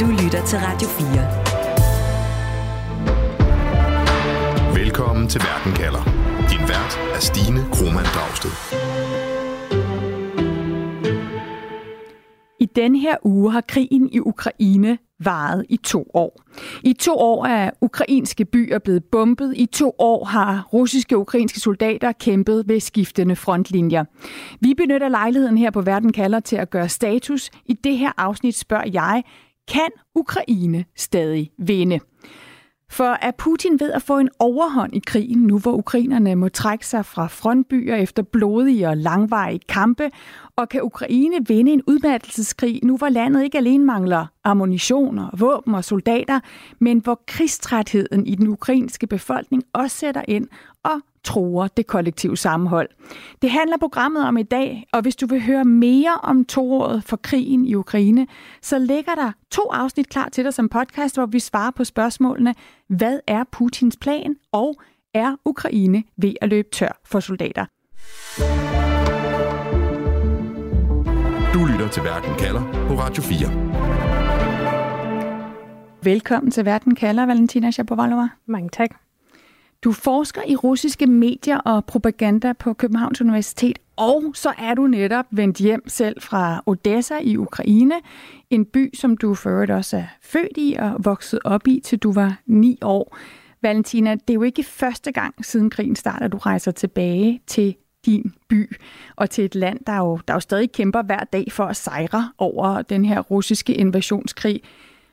Du lytter til Radio 4. Velkommen til Verden kalder. Din vært er Stine Krohmann Dragsted. I den her uge har krigen i Ukraine varet i to år. I to år er ukrainske byer blevet bombet. I to år har russiske og ukrainske soldater kæmpet ved skiftende frontlinjer. Vi benytter lejligheden her på Verden kalder til at gøre status. I det her afsnit spørger jeg, kan Ukraine stadig vinde? For er Putin ved at få en overhånd i krigen, nu hvor ukrainerne må trække sig fra frontbyer efter blodige og langvarige kampe? Og kan Ukraine vinde en udmattelseskrig, nu hvor landet ikke alene mangler ammunition og våben og soldater, men hvor krigstrætheden i den ukrainske befolkning også sætter ind og truer det kollektive sammenhold. Det handler programmet om i dag, og hvis du vil høre mere om toåret for krigen i Ukraine, så ligger der to afsnit klar til dig som podcast, hvor vi svarer på spørgsmålene, hvad er Putins plan, og er Ukraine ved at løbe tør for soldater? Du lytter til Verden kalder på Radio 4. Velkommen til Verden kalder, Valentina Shapovalova. Mange tak. Du forsker i russiske medier og propaganda på Københavns Universitet, og så er du netop vendt hjem selv fra Odessa i Ukraine, en by, som du for øvrigt også er født i og vokset op i, til du var ni år. Valentina, det er jo ikke første gang siden krigen starter, du rejser tilbage til din by og til et land, der jo, der jo stadig kæmper hver dag for at sejre over den her russiske invasionskrig.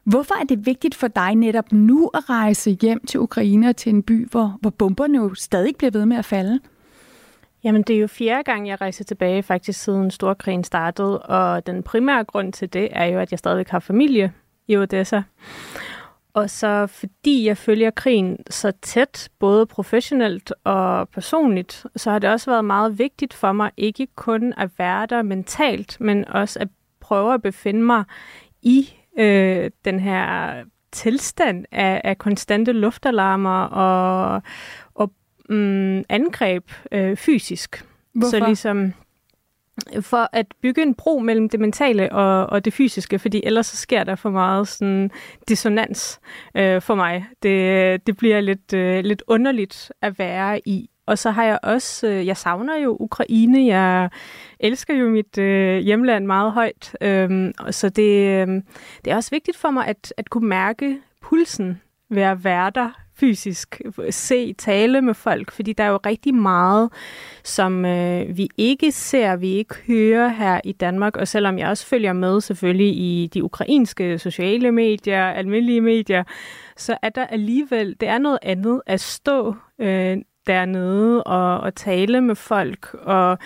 Hvorfor er det vigtigt for dig netop nu at rejse hjem til Ukraine og til en by, hvor, hvor bomberne jo stadig bliver ved med at falde? Jamen, det er jo fjerde gang, jeg rejser tilbage faktisk siden Storkrigen startede, og den primære grund til det er jo, at jeg stadigvæk har familie i Odessa. Og så fordi jeg følger krigen så tæt, både professionelt og personligt, så har det også været meget vigtigt for mig ikke kun at være der mentalt, men også at prøve at befinde mig i øh, den her tilstand af, af konstante luftalarmer og, og mm, angreb øh, fysisk. Hvorfor? Så ligesom for at bygge en bro mellem det mentale og, og det fysiske, fordi ellers så sker der for meget sådan dissonans øh, for mig. Det, det bliver lidt, øh, lidt underligt at være i. Og så har jeg også, øh, jeg savner jo Ukraine, jeg elsker jo mit øh, hjemland meget højt, øhm, så det, øh, det er også vigtigt for mig at, at kunne mærke pulsen ved at være der fysisk, se, tale med folk, fordi der er jo rigtig meget, som øh, vi ikke ser, vi ikke hører her i Danmark, og selvom jeg også følger med selvfølgelig i de ukrainske sociale medier, almindelige medier, så er der alligevel, det er noget andet at stå øh, dernede og, og tale med folk og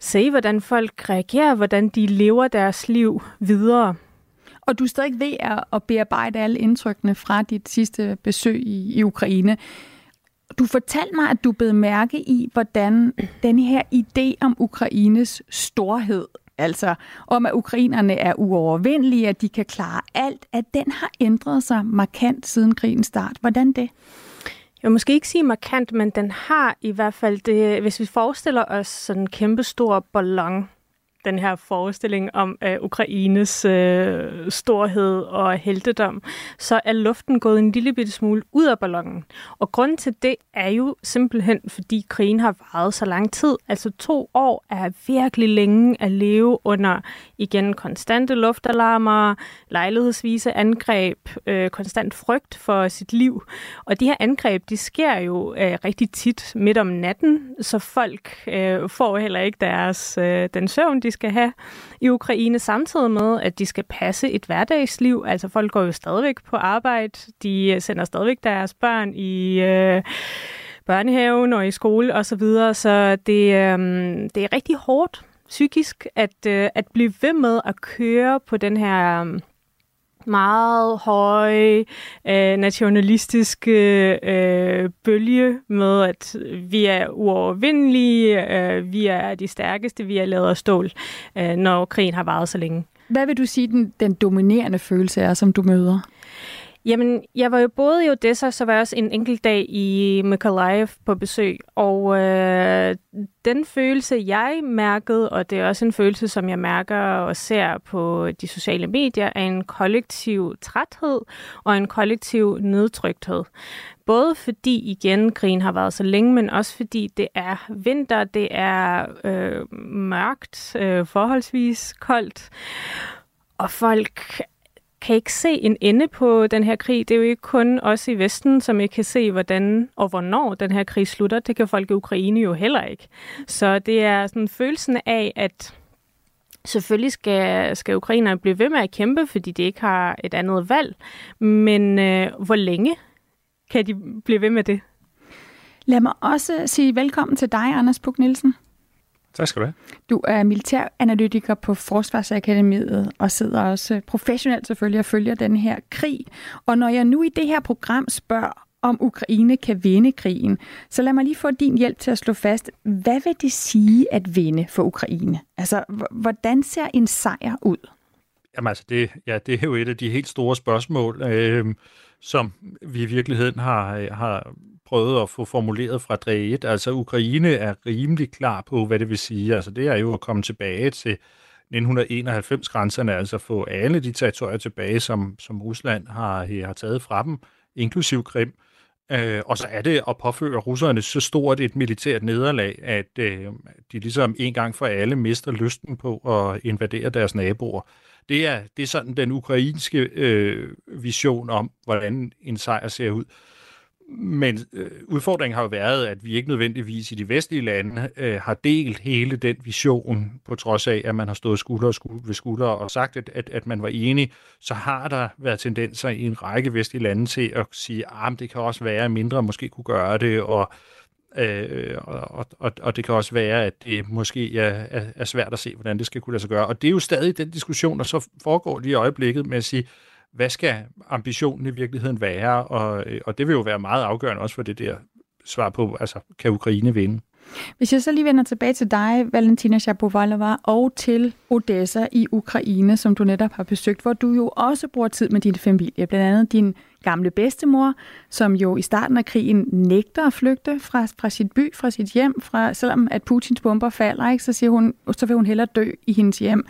se, hvordan folk reagerer, hvordan de lever deres liv videre. Og du er stadig ved at bearbejde alle indtrykkene fra dit sidste besøg i, i Ukraine. Du fortalte mig, at du blev mærke i, hvordan den her idé om Ukraines storhed, altså om at ukrainerne er uovervindelige, at de kan klare alt, at den har ændret sig markant siden krigens start. Hvordan det? Jeg vil måske ikke sige markant, men den har i hvert fald det, hvis vi forestiller os sådan en kæmpe stor ballon, den her forestilling om uh, Ukraines uh, storhed og heltedom, så er luften gået en lille bitte smule ud af ballonen. Og grunden til det er jo simpelthen, fordi krigen har varet så lang tid. Altså to år er virkelig længe at leve under igen konstante luftalarmer, lejlighedsvise angreb, øh, konstant frygt for sit liv. Og de her angreb, de sker jo øh, rigtig tit midt om natten, så folk øh, får heller ikke deres øh, den søvn, de skal have i Ukraine, samtidig med, at de skal passe et hverdagsliv. Altså folk går jo stadigvæk på arbejde, de øh, sender stadigvæk deres børn i øh, børnehaven og i skole osv., så, videre. så det, øh, det er rigtig hårdt psykisk at, øh, at blive ved med at køre på den her... Øh, meget høje øh, nationalistiske øh, bølge med, at vi er uovervindelige, øh, vi er de stærkeste, vi er lavet af stål, øh, når krigen har varet så længe. Hvad vil du sige, den, den dominerende følelse er, som du møder? Jamen, jeg var jo både i Odessa, så var jeg også en enkelt dag i Mykolaiv på besøg, og øh, den følelse, jeg mærkede, og det er også en følelse, som jeg mærker og ser på de sociale medier, er en kollektiv træthed og en kollektiv nedtrykthed. Både fordi, igen, krigen har været så længe, men også fordi det er vinter, det er øh, mørkt, øh, forholdsvis koldt, og folk kan ikke se en ende på den her krig. Det er jo ikke kun os i Vesten, som ikke kan se, hvordan og hvornår den her krig slutter. Det kan folk i Ukraine jo heller ikke. Så det er sådan følelsen af, at selvfølgelig skal, skal ukrainerne blive ved med at kæmpe, fordi de ikke har et andet valg. Men øh, hvor længe kan de blive ved med det? Lad mig også sige velkommen til dig, Anders Puk Nielsen. Tak skal du have. Du er militæranalytiker på Forsvarsakademiet og sidder også professionelt selvfølgelig og følger den her krig. Og når jeg nu i det her program spørger, om Ukraine kan vinde krigen, så lad mig lige få din hjælp til at slå fast, hvad vil det sige at vinde for Ukraine? Altså, hvordan ser en sejr ud? Jamen altså, det, ja, det er jo et af de helt store spørgsmål, øh, som vi i virkeligheden har, har prøvet at få formuleret fra dag 1. Altså Ukraine er rimelig klar på, hvad det vil sige. Altså det er jo at komme tilbage til 1991-grænserne, altså få alle de territorier tilbage, som, som Rusland har, har taget fra dem, inklusiv Krim. Øh, og så er det at påføre russerne så stort et militært nederlag, at øh, de ligesom en gang for alle mister lysten på at invadere deres naboer. Det er, det er sådan den ukrainske øh, vision om, hvordan en sejr ser ud. Men øh, udfordringen har jo været, at vi ikke nødvendigvis i de vestlige lande øh, har delt hele den vision, på trods af, at man har stået skulder, skulder ved skulder og sagt, at, at, at man var enig, så har der været tendenser i en række vestlige lande til at sige, at ah, det kan også være, at mindre måske kunne gøre det, og, øh, og, og, og det kan også være, at det måske er, er svært at se, hvordan det skal kunne lade sig gøre. Og det er jo stadig den diskussion, der så foregår lige i øjeblikket med at sige, hvad skal ambitionen i virkeligheden være? Og, øh, og det vil jo være meget afgørende også for det der svar på, altså kan Ukraine vinde? Hvis jeg så lige vender tilbage til dig, Valentina Shapovalova, og til Odessa i Ukraine, som du netop har besøgt, hvor du jo også bruger tid med din familie, blandt andet din gamle bedstemor, som jo i starten af krigen nægter at flygte fra, fra sit by, fra sit hjem, fra, selvom at Putins bomber falder, ikke, så, siger hun, så vil hun hellere dø i hendes hjem.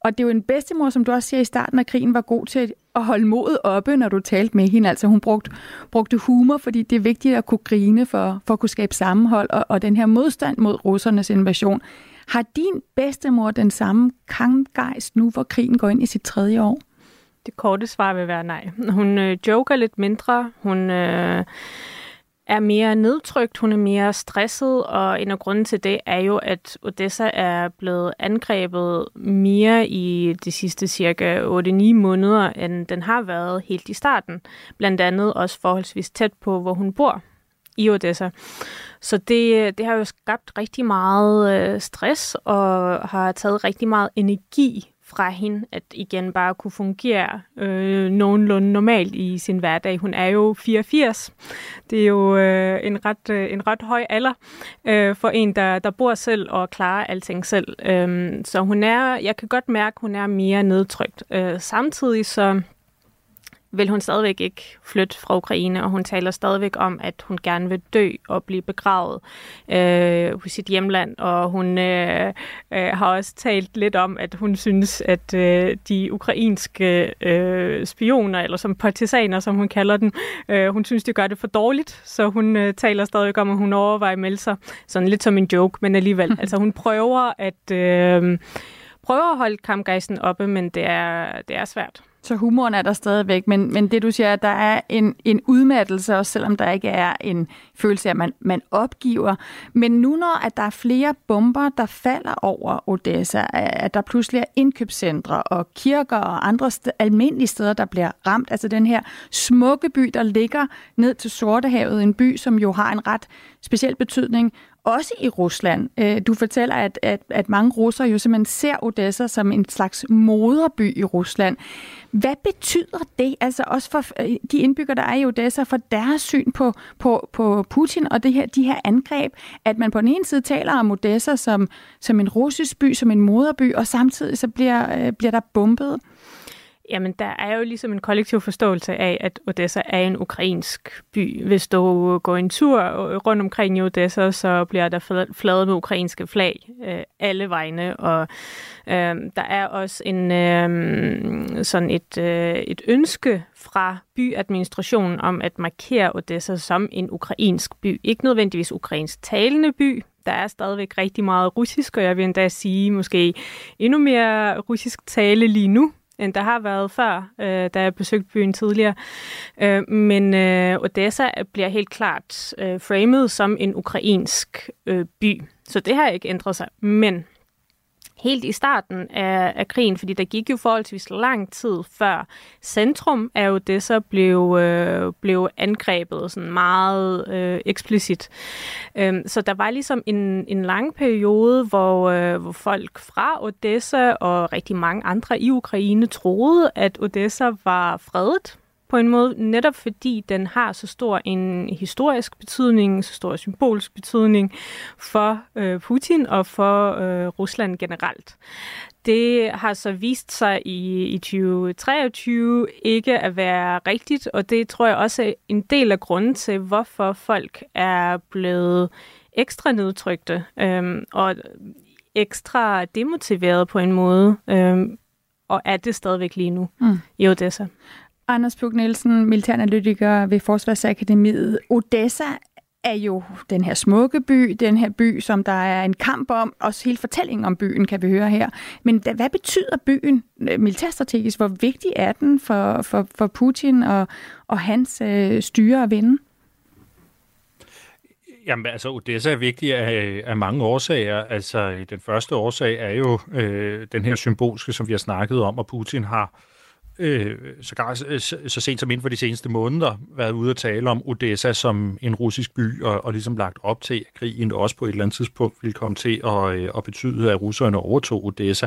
Og det er jo en bedstemor, som du også siger i starten af krigen, var god til at holde modet oppe, når du talte med hende. Altså hun brugte, brugte humor, fordi det er vigtigt at kunne grine for, for at kunne skabe sammenhold, og, og den her modstand mod russernes invasion. Har din bedstemor den samme kampgejst nu, hvor krigen går ind i sit tredje år? Det korte svar vil være nej. Hun øh, joker lidt mindre. Hun... Øh er mere nedtrykt, hun er mere stresset, og en af grunden til det er jo, at Odessa er blevet angrebet mere i de sidste cirka 8-9 måneder, end den har været helt i starten. Blandt andet også forholdsvis tæt på, hvor hun bor i Odessa. Så det, det har jo skabt rigtig meget øh, stress og har taget rigtig meget energi fra hende, at igen bare kunne fungere øh, nogenlunde normalt i sin hverdag. Hun er jo 84. Det er jo øh, en, ret, øh, en ret høj alder øh, for en, der, der bor selv og klarer alting selv. Øh, så hun er, jeg kan godt mærke, at hun er mere nedtrykt. Øh, samtidig så vil hun stadigvæk ikke flytte fra Ukraine, og hun taler stadigvæk om, at hun gerne vil dø og blive begravet øh, hos sit hjemland, og hun øh, øh, har også talt lidt om, at hun synes, at øh, de ukrainske øh, spioner, eller som partisaner, som hun kalder dem, øh, hun synes, de gør det for dårligt, så hun øh, taler stadigvæk om, at hun overvejer at melde sig, sådan lidt som en joke, men alligevel. altså hun prøver at, øh, prøver at holde kampgejsen oppe, men det er, det er svært. Så humoren er der stadigvæk, men, men det du siger, at der er en, en udmattelse, også selvom der ikke er en følelse af, at man, man opgiver. Men nu når at der er flere bomber, der falder over Odessa, at der pludselig er indkøbscentre og kirker og andre st- almindelige steder, der bliver ramt, altså den her smukke by, der ligger ned til Sortehavet, en by, som jo har en ret speciel betydning også i Rusland. Øh, du fortæller, at, at, at mange russere jo simpelthen ser Odessa som en slags moderby i Rusland. Hvad betyder det, altså også for øh, de indbyggere, der er i Odessa, for deres syn på, på, på Putin og det her, de her angreb, at man på den ene side taler om Odessa som, som en russisk by, som en moderby, og samtidig så bliver, øh, bliver der bombet? Jamen, der er jo ligesom en kollektiv forståelse af, at Odessa er en ukrainsk by. Hvis du går en tur øh, rundt omkring i Odessa, så bliver der fladet med ukrainske flag øh, alle vegne, og øh, der er også en øh, sådan et, øh, et ønske fra byadministrationen om at markere Odessa som en ukrainsk by. Ikke nødvendigvis ukrainsk talende by, der er stadigvæk rigtig meget russisk, og jeg vil endda sige måske endnu mere russisk tale lige nu, end der har været før, øh, da jeg besøgte byen tidligere. Øh, men øh, Odessa bliver helt klart øh, framet som en ukrainsk øh, by. Så det har ikke ændret sig. Men helt i starten af, af krigen, fordi der gik jo forholdsvis lang tid før centrum af Odessa blev, øh, blev angrebet sådan meget øh, eksplicit. Øhm, så der var ligesom en, en lang periode, hvor, øh, hvor folk fra Odessa og rigtig mange andre i Ukraine troede, at Odessa var fredet på en måde, netop fordi den har så stor en historisk betydning, så stor symbolsk betydning for øh, Putin og for øh, Rusland generelt. Det har så vist sig i, i 2023 ikke at være rigtigt, og det tror jeg også er en del af grunden til, hvorfor folk er blevet ekstra nedtrykte øh, og ekstra demotiveret på en måde, øh, og er det stadigvæk lige nu mm. i Odessa. Anders Pug Nielsen, militæranalytiker ved Forsvarsakademiet. Odessa er jo den her smukke by, den her by, som der er en kamp om, også hele fortællingen om byen kan vi høre her. Men hvad betyder byen øh, militærstrategisk? Hvor vigtig er den for, for, for Putin og, og hans øh, styre og vinde? Jamen, altså, Odessa er vigtig af, øh, af mange årsager. Altså, den første årsag er jo øh, den her symbolske, som vi har snakket om, og Putin har øh, Øh, sågar øh, så, så sent som inden for de seneste måneder været ude at tale om Odessa som en russisk by, og, og ligesom lagt op til, at krigen også på et eller andet tidspunkt ville komme til at, øh, at betyde, at russerne overtog Odessa.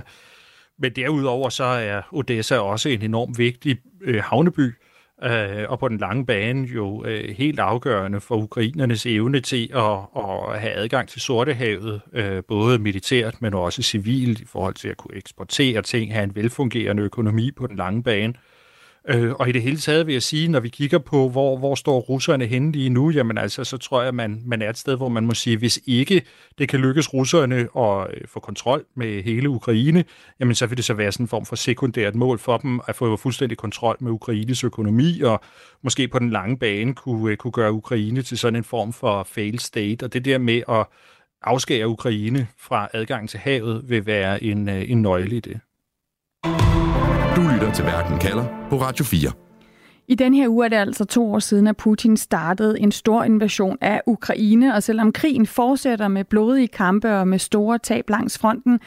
Men derudover så er Odessa også en enormt vigtig øh, havneby, øh, Øh, og på den lange bane jo øh, helt afgørende for ukrainernes evne til at, at have adgang til Sortehavet, øh, både militært, men også civilt, i forhold til at kunne eksportere ting, have en velfungerende økonomi på den lange bane. Øh, Øh, og i det hele taget vil jeg sige, når vi kigger på, hvor, hvor står russerne henne lige nu, jamen altså, så tror jeg, man, man er et sted, hvor man må sige, hvis ikke det kan lykkes russerne at øh, få kontrol med hele Ukraine, jamen så vil det så være sådan en form for sekundært mål for dem at få fuldstændig kontrol med Ukraines økonomi, og måske på den lange bane kunne, øh, kunne gøre Ukraine til sådan en form for fail state, og det der med at afskære Ukraine fra adgang til havet vil være en, øh, en nøgle i det. Lytter til Verden kalder på Radio 4. I den her uge er det altså to år siden, at Putin startede en stor invasion af Ukraine, og selvom krigen fortsætter med blodige kampe og med store tab langs fronten,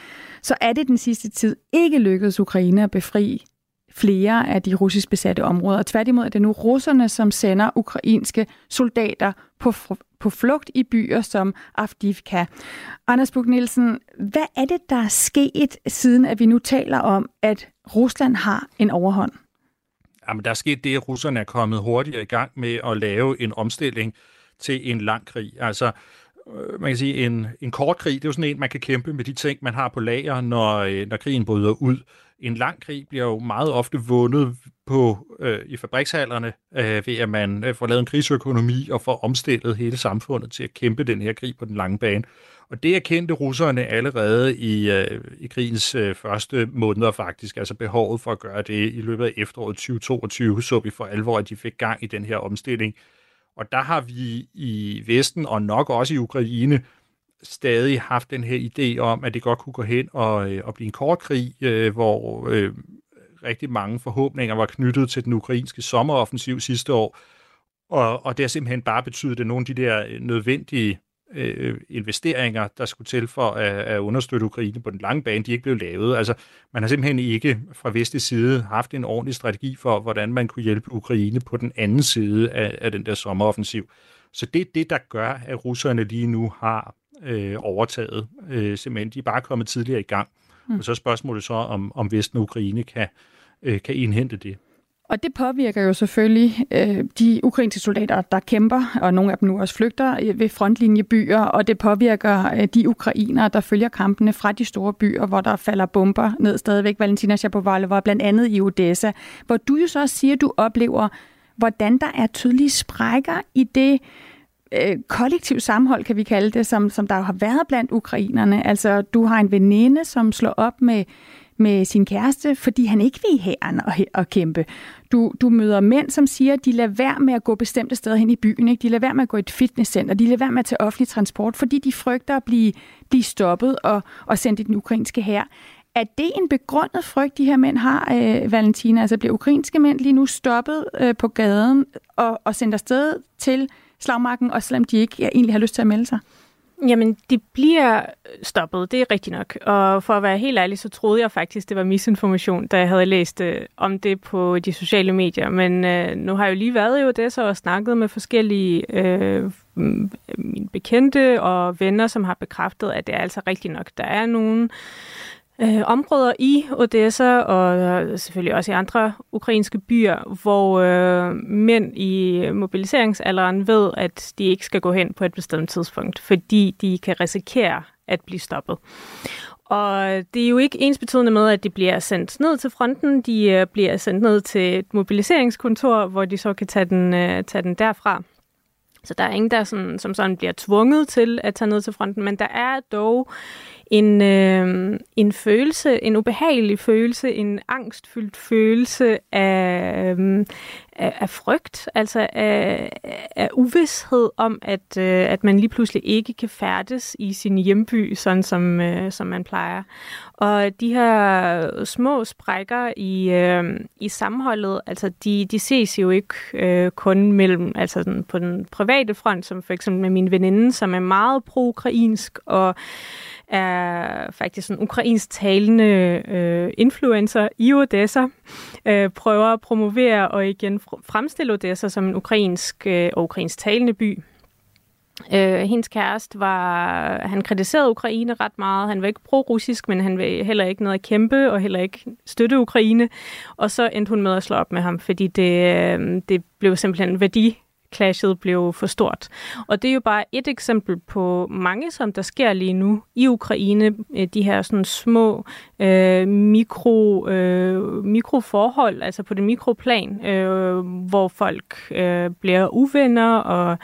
så er det den sidste tid ikke lykkedes Ukraine at befri flere af de russisk besatte områder. Tværtimod er det nu russerne, som sender ukrainske soldater på, på flugt i byer som Avdivka. Anders Buk Nielsen, hvad er det, der er sket, siden at vi nu taler om, at Rusland har en overhånd? Jamen, der er sket det, at russerne er kommet hurtigere i gang med at lave en omstilling til en lang krig. Altså, øh, man kan sige, en, en kort krig, det er jo sådan en, man kan kæmpe med de ting, man har på lager, når, øh, når krigen bryder ud. En lang krig bliver jo meget ofte vundet på øh, i fabrikshallerne, øh, ved at man øh, får lavet en krigsøkonomi og får omstillet hele samfundet til at kæmpe den her krig på den lange bane. Og det erkendte russerne allerede i, øh, i krigens øh, første måneder faktisk, altså behovet for at gøre det i løbet af efteråret 2022, så vi for alvor, at de fik gang i den her omstilling. Og der har vi i Vesten, og nok også i Ukraine, stadig haft den her idé om, at det godt kunne gå hen og, øh, og blive en kort krig, øh, hvor øh, rigtig mange forhåbninger var knyttet til den ukrainske sommeroffensiv sidste år, og, og det har simpelthen bare betydet, at nogle af de der øh, nødvendige øh, investeringer, der skulle til for at, at understøtte Ukraine på den lange bane, de ikke blev lavet. Altså, man har simpelthen ikke fra vestlig side haft en ordentlig strategi for, hvordan man kunne hjælpe Ukraine på den anden side af, af den der sommeroffensiv. Så det er det, der gør, at russerne lige nu har øh, overtaget. Øh, simpelthen, de er bare kommet tidligere i gang. Mm. Og så er spørgsmålet så, om, om Vesten og Ukraine kan, øh, kan indhente det. Og det påvirker jo selvfølgelig øh, de ukrainske soldater, der kæmper, og nogle af dem nu også flygter ved frontlinjebyer, og det påvirker øh, de ukrainere, der følger kampene fra de store byer, hvor der falder bomber ned stadigvæk. Valentina Shapovalova, blandt andet i Odessa, hvor du jo så siger, at du oplever, hvordan der er tydelige sprækker i det øh, Øh, kollektiv sammenhold, kan vi kalde det, som, som der jo har været blandt ukrainerne. Altså, du har en veninde, som slår op med med sin kæreste, fordi han ikke vil i hæren og, og kæmpe. Du, du møder mænd, som siger, at de lader være med at gå bestemte steder hen i byen. Ikke? De lader være med at gå i et fitnesscenter. De lader være med at tage offentlig transport, fordi de frygter at blive, blive stoppet og, og sendt i den ukrainske hær. Er det en begrundet frygt, de her mænd har, øh, Valentina? Altså bliver ukrainske mænd lige nu stoppet øh, på gaden og, og sendt afsted til slagmarken, også selvom de ikke ja, egentlig har lyst til at melde sig? Jamen, de bliver stoppet, det er rigtigt nok. Og for at være helt ærlig, så troede jeg faktisk, det var misinformation, da jeg havde læst øh, om det på de sociale medier. Men øh, nu har jeg jo lige været i Odessa og snakket med forskellige øh, mm, mine bekendte og venner, som har bekræftet, at det er altså rigtigt nok. Der er nogen øh, områder i Odessa og øh, selvfølgelig også i andre ukrainske byer, hvor øh, mænd i mobiliseringsalderen ved, at de ikke skal gå hen på et bestemt tidspunkt, fordi de kan risikere at blive stoppet. Og det er jo ikke ensbetydende med, at de bliver sendt ned til fronten. De øh, bliver sendt ned til et mobiliseringskontor, hvor de så kan tage den, øh, tage den derfra. Så der er ingen, der sådan, som sådan bliver tvunget til at tage ned til fronten, men der er dog en, øh, en følelse, en ubehagelig følelse, en angstfyldt følelse af, øh, af, af frygt, altså af, af uvidshed om, at, øh, at man lige pludselig ikke kan færdes i sin hjemby, sådan som, øh, som man plejer. Og de her små sprækker i, øh, i sammenholdet, altså de, de ses jo ikke øh, kun mellem, altså sådan på den private front, som for eksempel med min veninde, som er meget pro-ukrainsk og er faktisk en ukrainsk talende øh, influencer i Odessa, øh, prøver at promovere og igen fremstille Odessa som en ukrainsk øh, og ukrainsk talende by. Øh, hendes kæreste var, han kritiserede Ukraine ret meget. Han var ikke pro-russisk, men han vil heller ikke noget at kæmpe, og heller ikke støtte Ukraine. Og så endte hun med at slå op med ham, fordi det, øh, det blev simpelthen værdi clashet blev for stort. Og det er jo bare et eksempel på mange, som der sker lige nu i Ukraine. Øh, de her sådan små øh, mikro, øh, mikroforhold, altså på det mikroplan, øh, hvor folk øh, bliver uvenner og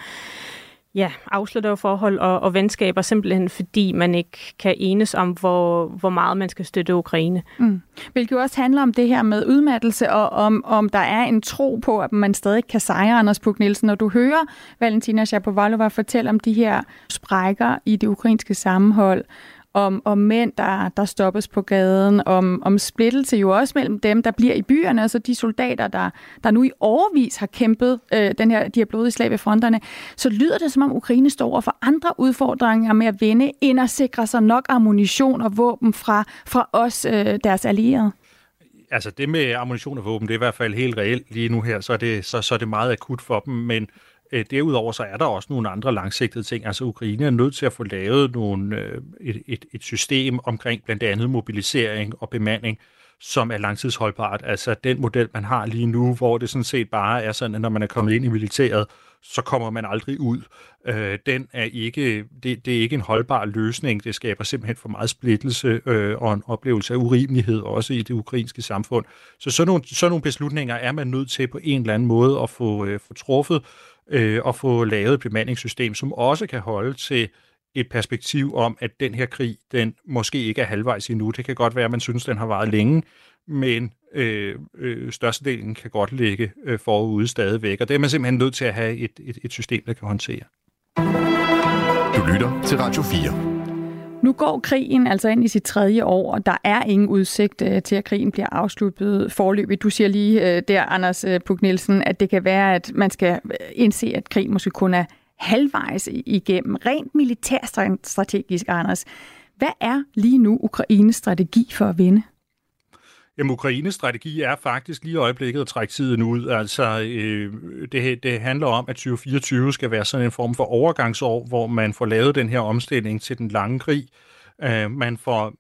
ja, afslutter forhold og, og venskaber, simpelthen fordi man ikke kan enes om, hvor, hvor meget man skal støtte Ukraine. Mm. Hvilket jo også handler om det her med udmattelse, og om, om der er en tro på, at man stadig kan sejre, Anders Puk Nielsen. Når du hører Valentina Shapovalova fortælle om de her sprækker i det ukrainske sammenhold, om, om mænd, der, der stoppes på gaden, om, om splittelse jo også mellem dem, der bliver i byerne, altså de soldater, der, der nu i overvis har kæmpet øh, den her, de her blodige slag ved fronterne, så lyder det som om Ukraine står over for andre udfordringer med at vinde, end at sikre sig nok ammunition og våben fra, fra os, øh, deres allierede. Altså det med ammunition og våben, det er i hvert fald helt reelt lige nu her, så er det, så, så er det meget akut for dem, men Øh, derudover så er der også nogle andre langsigtede ting. Altså Ukraine er nødt til at få lavet nogle, øh, et, et, et system omkring blandt andet mobilisering og bemanding, som er langtidsholdbart. Altså den model, man har lige nu, hvor det sådan set bare er sådan, at når man er kommet ind i militæret, så kommer man aldrig ud. Øh, den er ikke, det, det er ikke en holdbar løsning. Det skaber simpelthen for meget splittelse øh, og en oplevelse af urimelighed også i det ukrainske samfund. Så sådan nogle, sådan nogle beslutninger er man nødt til på en eller anden måde at få, øh, få truffet, øh, og få lavet et bemandingssystem, som også kan holde til et perspektiv om, at den her krig, den måske ikke er halvvejs endnu. Det kan godt være, at man synes, den har varet længe, men øh, øh, størstedelen kan godt ligge øh, forude stadigvæk. Og det er man simpelthen nødt til at have et, et, et system, der kan håndtere. Du lytter til Radio 4. Nu går krigen altså ind i sit tredje år, og der er ingen udsigt øh, til, at krigen bliver afsluttet forløbig. Du siger lige øh, der, Anders øh, Puk Nielsen, at det kan være, at man skal øh, indse, at krigen måske kun er halvvejs igennem. Rent militærstrategisk, Anders. Hvad er lige nu Ukraines strategi for at vinde? Jamen, Ukraines strategi er faktisk lige i øjeblikket at trække tiden ud. Altså, øh, det, det handler om, at 2024 skal være sådan en form for overgangsår, hvor man får lavet den her omstilling til den lange krig. Øh, man får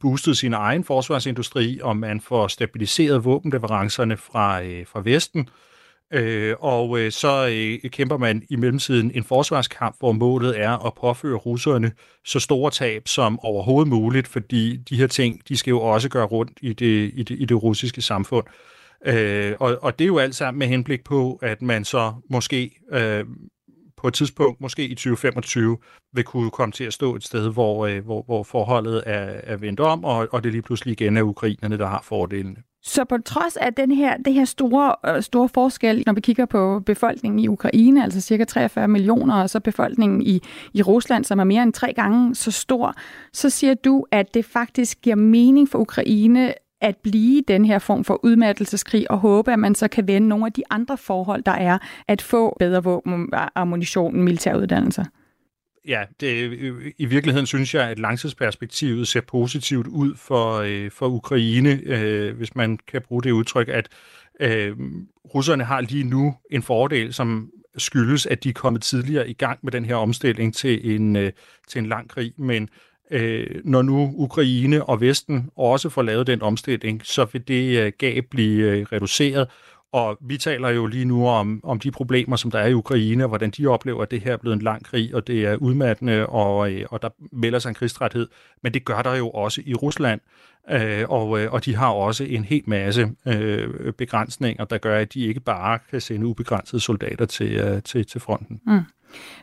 boostet sin egen forsvarsindustri, og man får stabiliseret våbenleverancerne fra, øh, fra Vesten. Øh, Øh, og øh, så øh, kæmper man i mellemtiden en forsvarskamp, hvor målet er at påføre russerne så store tab som overhovedet muligt, fordi de her ting, de skal jo også gøre rundt i det, i det, i det russiske samfund. Øh, og, og det er jo alt sammen med henblik på, at man så måske øh, på et tidspunkt, måske i 2025, vil kunne komme til at stå et sted, hvor, øh, hvor, hvor forholdet er, er vendt om, og, og det lige pludselig igen er ukrainerne, der har fordelene. Så på trods af den her, det her store, øh, store forskel, når vi kigger på befolkningen i Ukraine, altså cirka 43 millioner, og så befolkningen i, i Rusland, som er mere end tre gange så stor, så siger du, at det faktisk giver mening for Ukraine at blive den her form for udmattelseskrig og håbe, at man så kan vende nogle af de andre forhold, der er at få bedre våben, ammunition, militæruddannelser? Ja, det, i virkeligheden synes jeg, at langtidsperspektivet ser positivt ud for, øh, for Ukraine, øh, hvis man kan bruge det udtryk, at øh, russerne har lige nu en fordel, som skyldes, at de er kommet tidligere i gang med den her omstilling til en, øh, til en lang krig, men øh, når nu Ukraine og Vesten også får lavet den omstilling, så vil det øh, gab blive øh, reduceret. Og vi taler jo lige nu om, om de problemer, som der er i Ukraine, og hvordan de oplever, at det her er blevet en lang krig, og det er udmattende, og, øh, og der melder sig en krigstræthed. Men det gør der jo også i Rusland, øh, og, øh, og de har også en helt masse øh, begrænsninger, der gør, at de ikke bare kan sende ubegrænsede soldater til, øh, til, til fronten. Mm.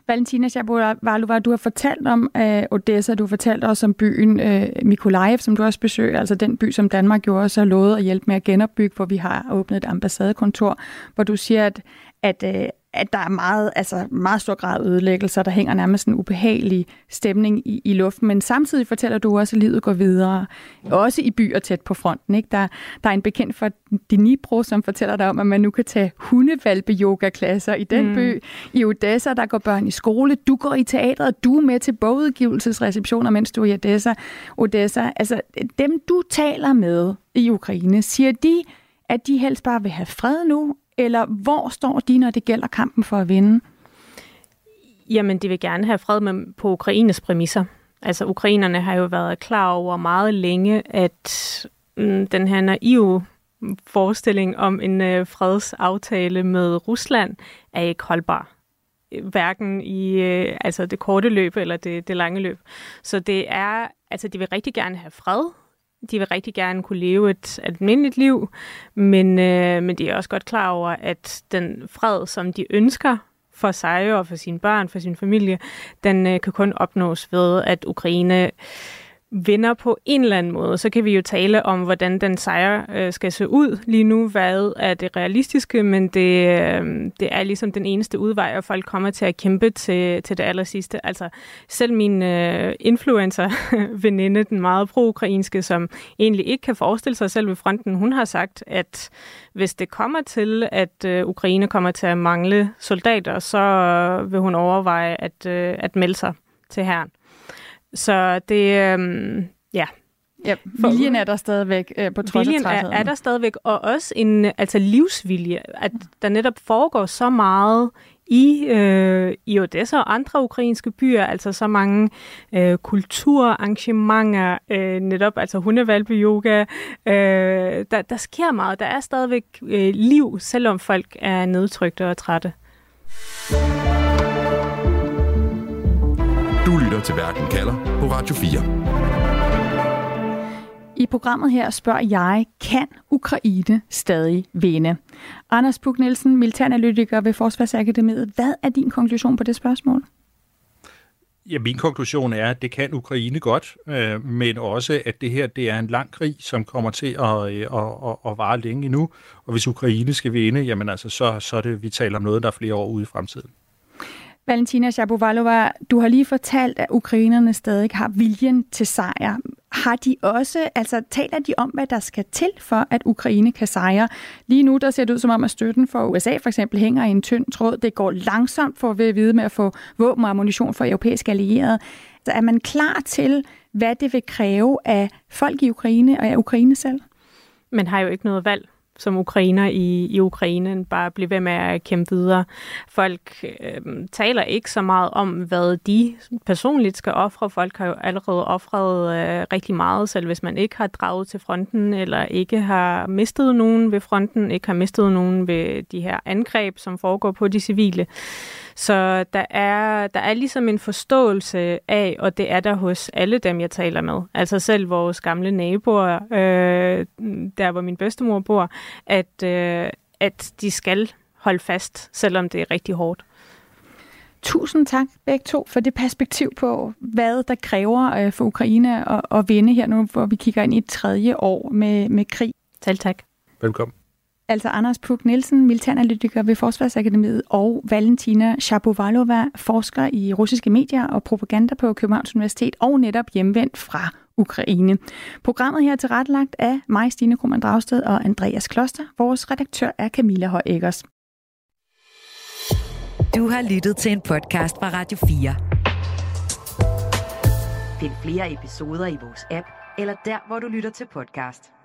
Valentina Shapovalova, du har fortalt om øh, Odessa, du har fortalt også om byen øh, Mikolajev, som du også besøger, altså den by, som Danmark jo også har lovet at hjælpe med at genopbygge, hvor vi har åbnet et ambassadekontor, hvor du siger, at, at, øh, at der er meget, altså meget stor grad af ødelæggelser, der hænger nærmest en ubehagelig stemning i, i luften, men samtidig fortæller du også, at livet går videre, også i byer tæt på fronten. Ikke? Der, der er en bekendt for Dnipro, som fortæller dig om, at man nu kan tage hundevalpe-yoga-klasser i den mm. by. I Odessa, der går børn i skole, du går i teatret, du er med til bogudgivelsesreceptioner, mens du er i Odessa. Odessa. Altså, dem du taler med i Ukraine, siger de, at de helst bare vil have fred nu, eller hvor står de, når det gælder kampen for at vinde? Jamen, de vil gerne have fred med, på Ukraines præmisser. Altså, ukrainerne har jo været klar over meget længe, at mm, den her naive forestilling om en øh, fredsaftale med Rusland er ikke holdbar hverken i øh, altså det korte løb eller det, det lange løb. Så det er, altså de vil rigtig gerne have fred, de vil rigtig gerne kunne leve et almindeligt liv, men, øh, men de er også godt klar over, at den fred, som de ønsker for sig og for sine børn, for sin familie, den øh, kan kun opnås ved, at Ukraine øh, vinder på en eller anden måde, så kan vi jo tale om, hvordan den sejr øh, skal se ud lige nu. Hvad er det realistiske, men det, øh, det er ligesom den eneste udvej, og folk kommer til at kæmpe til, til det aller sidste. Altså selv min øh, influencer-veninde, den meget pro-ukrainske, som egentlig ikke kan forestille sig selv ved fronten, hun har sagt, at hvis det kommer til, at øh, Ukraine kommer til at mangle soldater, så øh, vil hun overveje at, øh, at melde sig til herren. Så det, øhm, ja. Ja, viljen er der stadigvæk øh, på trods viljen af er, er der stadigvæk, og også en altså livsvilje, at der netop foregår så meget i, øh, i Odessa og andre ukrainske byer, altså så mange øh, kulturarrangementer, øh, netop altså hundevalpe-yoga. Øh, der, der sker meget. Der er stadigvæk øh, liv, selvom folk er nedtrykte og trætte. Du lytter til Verden kalder på Radio 4. I programmet her spørger jeg, kan Ukraine stadig vinde? Anders Puk Nielsen, militæranalytiker ved Forsvarsakademiet. Hvad er din konklusion på det spørgsmål? Ja, min konklusion er, at det kan Ukraine godt, øh, men også, at det her det er en lang krig, som kommer til at, øh, at, at, at vare længe endnu. Og hvis Ukraine skal vinde, jamen altså, så, så er det, vi taler om noget, der er flere år ude i fremtiden. Valentina Shapovalova, du har lige fortalt, at ukrainerne stadig har viljen til sejr. Har de også, altså taler de om, hvad der skal til for, at Ukraine kan sejre? Lige nu, der ser det ud som om, at støtten for USA for eksempel hænger i en tynd tråd. Det går langsomt for at vide med at få våben og ammunition for europæiske allierede. Så er man klar til, hvad det vil kræve af folk i Ukraine og af Ukraine selv? Man har jo ikke noget valg som ukrainer i, i Ukraine, bare blive ved med at kæmpe videre. Folk øh, taler ikke så meget om, hvad de personligt skal ofre. Folk har jo allerede offret øh, rigtig meget, selv hvis man ikke har draget til fronten, eller ikke har mistet nogen ved fronten, ikke har mistet nogen ved de her angreb, som foregår på de civile. Så der er, der er ligesom en forståelse af, og det er der hos alle dem, jeg taler med. Altså selv vores gamle naboer, øh, der hvor min bedstemor bor, at, øh, at de skal holde fast, selvom det er rigtig hårdt. Tusind tak begge to for det perspektiv på, hvad der kræver øh, for Ukraine at, at vinde her nu, hvor vi kigger ind i et tredje år med, med krig. Selv tak. Velkommen. Altså Anders Puk Nielsen, militæranalytiker ved Forsvarsakademiet, og Valentina Shapovalova, forsker i russiske medier og propaganda på Københavns Universitet, og netop hjemvendt fra Ukraine. Programmet her er tilrettelagt af mig, Stine Krohmann Dragsted og Andreas Kloster. Vores redaktør er Camilla Høj Eggers. Du har lyttet til en podcast fra Radio 4. Find flere episoder i vores app, eller der, hvor du lytter til podcast.